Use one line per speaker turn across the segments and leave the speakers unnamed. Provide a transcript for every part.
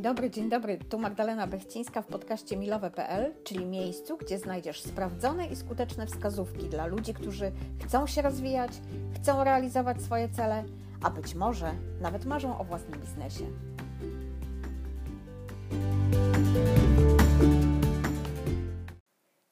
Dobry, dzień dobry. Tu Magdalena Bechcińska w podcaście milowe.pl, czyli miejscu, gdzie znajdziesz sprawdzone i skuteczne wskazówki dla ludzi, którzy chcą się rozwijać, chcą realizować swoje cele, a być może nawet marzą o własnym biznesie.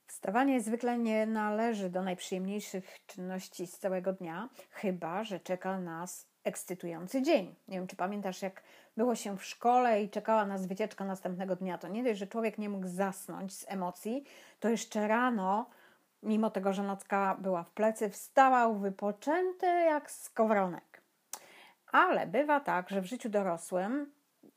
Wstawanie zwykle nie należy do najprzyjemniejszych czynności z całego dnia, chyba że czeka nas ekscytujący dzień. Nie wiem, czy pamiętasz, jak było się w szkole i czekała nas wycieczka następnego dnia. To nie dość, że człowiek nie mógł zasnąć z emocji, to jeszcze rano, mimo tego, że nocka była w plecy, wstawał wypoczęty jak skowronek. Ale bywa tak, że w życiu dorosłym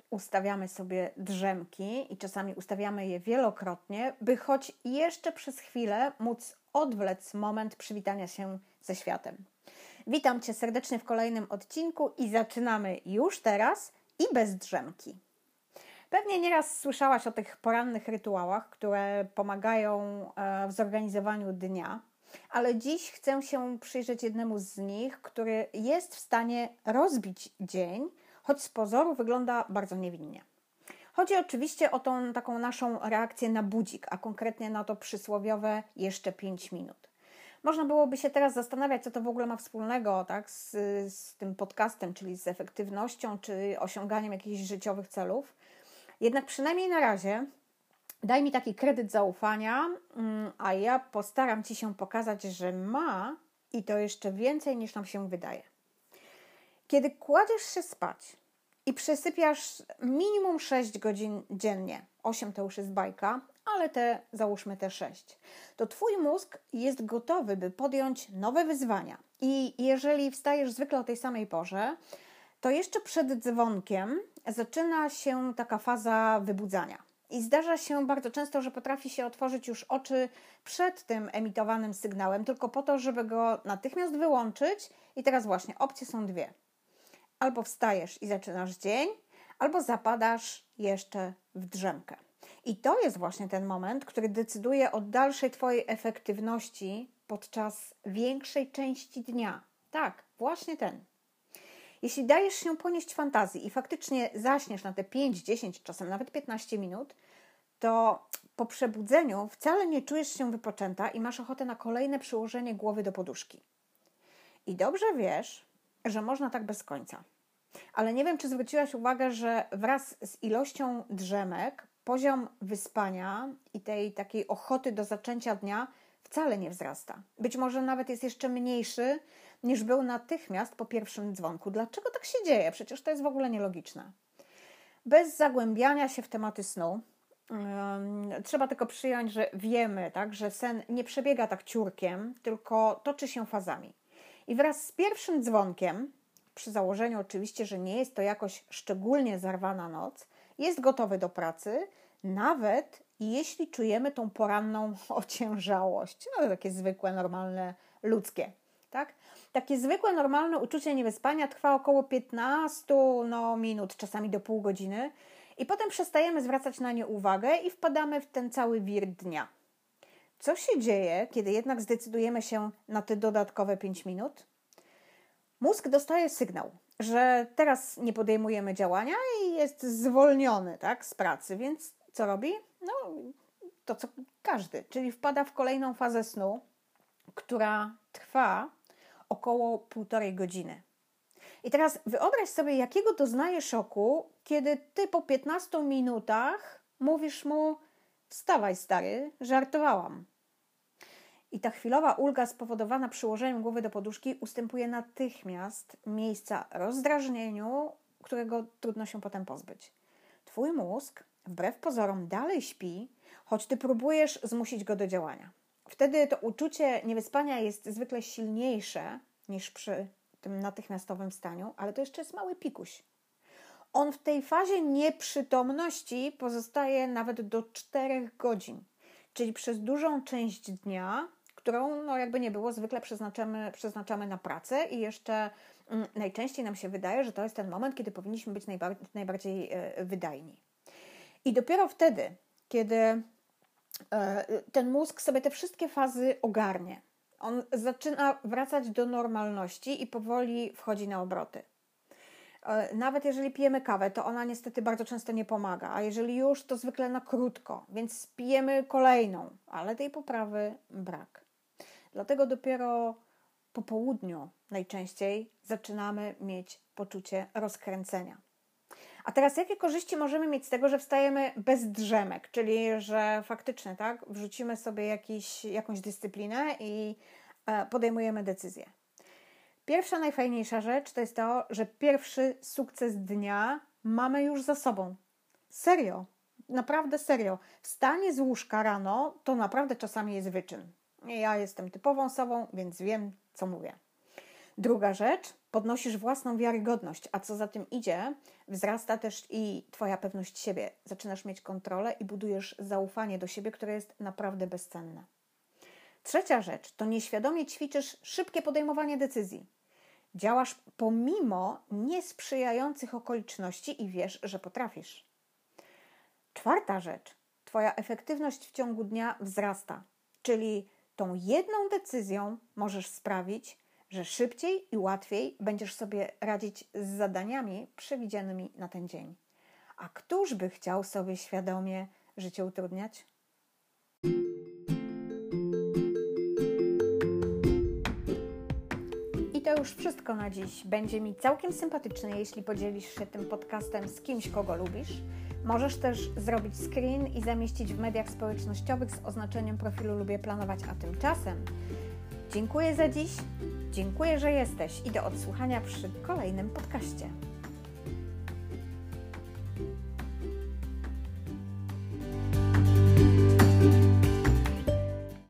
ustawiamy sobie drzemki i czasami ustawiamy je wielokrotnie, by choć jeszcze przez chwilę móc odwlec moment przywitania się ze światem. Witam Cię serdecznie w kolejnym odcinku i zaczynamy już teraz i bez drzemki. Pewnie nieraz słyszałaś o tych porannych rytuałach, które pomagają e, w zorganizowaniu dnia, ale dziś chcę się przyjrzeć jednemu z nich, który jest w stanie rozbić dzień, choć z pozoru wygląda bardzo niewinnie. Chodzi oczywiście o tą taką naszą reakcję na budzik, a konkretnie na to przysłowiowe jeszcze 5 minut. Można byłoby się teraz zastanawiać, co to w ogóle ma wspólnego tak, z, z tym podcastem, czyli z efektywnością czy osiąganiem jakichś życiowych celów. Jednak przynajmniej na razie daj mi taki kredyt zaufania, mm, a ja postaram Ci się pokazać, że ma i to jeszcze więcej niż nam się wydaje. Kiedy kładziesz się spać i przesypiasz minimum 6 godzin dziennie, 8 to już jest bajka, ale te załóżmy te 6, to Twój mózg jest gotowy, by podjąć nowe wyzwania. I jeżeli wstajesz zwykle o tej samej porze, to jeszcze przed dzwonkiem zaczyna się taka faza wybudzania. I zdarza się bardzo często, że potrafi się otworzyć już oczy przed tym emitowanym sygnałem, tylko po to, żeby go natychmiast wyłączyć. I teraz właśnie opcje są dwie. Albo wstajesz i zaczynasz dzień, albo zapadasz jeszcze w drzemkę. I to jest właśnie ten moment, który decyduje o dalszej Twojej efektywności podczas większej części dnia. Tak, właśnie ten. Jeśli dajesz się ponieść fantazji i faktycznie zaśniesz na te 5, 10, czasem nawet 15 minut, to po przebudzeniu wcale nie czujesz się wypoczęta i masz ochotę na kolejne przyłożenie głowy do poduszki. I dobrze wiesz, że można tak bez końca. Ale nie wiem, czy zwróciłaś uwagę, że wraz z ilością drzemek poziom wyspania i tej takiej ochoty do zaczęcia dnia wcale nie wzrasta. Być może nawet jest jeszcze mniejszy niż był natychmiast po pierwszym dzwonku. Dlaczego tak się dzieje? Przecież to jest w ogóle nielogiczne. Bez zagłębiania się w tematy snu, trzeba tylko przyjąć, że wiemy, tak, że sen nie przebiega tak ciurkiem, tylko toczy się fazami. I wraz z pierwszym dzwonkiem, przy założeniu oczywiście, że nie jest to jakoś szczególnie zarwana noc, jest gotowy do pracy, nawet jeśli czujemy tą poranną ociężałość. No takie zwykłe, normalne, ludzkie. Tak? Takie zwykłe, normalne uczucie niewyspania trwa około 15 no, minut, czasami do pół godziny, i potem przestajemy zwracać na nie uwagę i wpadamy w ten cały wir dnia. Co się dzieje, kiedy jednak zdecydujemy się na te dodatkowe 5 minut? Mózg dostaje sygnał, że teraz nie podejmujemy działania i jest zwolniony tak, z pracy, więc co robi? No, to co każdy, czyli wpada w kolejną fazę snu, która trwa około półtorej godziny. I teraz wyobraź sobie, jakiego doznaje szoku, kiedy ty po 15 minutach mówisz mu: Wstawaj, stary, żartowałam. I ta chwilowa ulga spowodowana przyłożeniem głowy do poduszki ustępuje natychmiast miejsca rozdrażnieniu, którego trudno się potem pozbyć. Twój mózg, wbrew pozorom, dalej śpi, choć ty próbujesz zmusić go do działania. Wtedy to uczucie niewyspania jest zwykle silniejsze niż przy tym natychmiastowym staniu, ale to jeszcze jest mały pikuś. On w tej fazie nieprzytomności pozostaje nawet do 4 godzin, czyli przez dużą część dnia którą no jakby nie było, zwykle przeznaczamy, przeznaczamy na pracę i jeszcze mm, najczęściej nam się wydaje, że to jest ten moment, kiedy powinniśmy być najbardziej, najbardziej wydajni. I dopiero wtedy, kiedy e, ten mózg sobie te wszystkie fazy ogarnie, on zaczyna wracać do normalności i powoli wchodzi na obroty. E, nawet jeżeli pijemy kawę, to ona niestety bardzo często nie pomaga, a jeżeli już, to zwykle na krótko, więc pijemy kolejną, ale tej poprawy brak. Dlatego dopiero po południu najczęściej zaczynamy mieć poczucie rozkręcenia. A teraz jakie korzyści możemy mieć z tego, że wstajemy bez drzemek, czyli że faktycznie tak, wrzucimy sobie jakiś, jakąś dyscyplinę i e, podejmujemy decyzję. Pierwsza, najfajniejsza rzecz to jest to, że pierwszy sukces dnia mamy już za sobą. Serio, naprawdę serio. Wstanie z łóżka rano to naprawdę czasami jest wyczyn. Ja jestem typową sobą, więc wiem, co mówię. Druga rzecz, podnosisz własną wiarygodność, a co za tym idzie, wzrasta też i Twoja pewność siebie. Zaczynasz mieć kontrolę i budujesz zaufanie do siebie, które jest naprawdę bezcenne. Trzecia rzecz to nieświadomie ćwiczysz szybkie podejmowanie decyzji. Działasz pomimo niesprzyjających okoliczności i wiesz, że potrafisz. Czwarta rzecz. Twoja efektywność w ciągu dnia wzrasta, czyli tą jedną decyzją możesz sprawić, że szybciej i łatwiej będziesz sobie radzić z zadaniami przewidzianymi na ten dzień. A któż by chciał sobie świadomie życie utrudniać? I to już wszystko na dziś. Będzie mi całkiem sympatyczne, jeśli podzielisz się tym podcastem z kimś, kogo lubisz. Możesz też zrobić screen i zamieścić w mediach społecznościowych z oznaczeniem profilu Lubię Planować, a tymczasem dziękuję za dziś. Dziękuję, że jesteś i do odsłuchania przy kolejnym podcaście.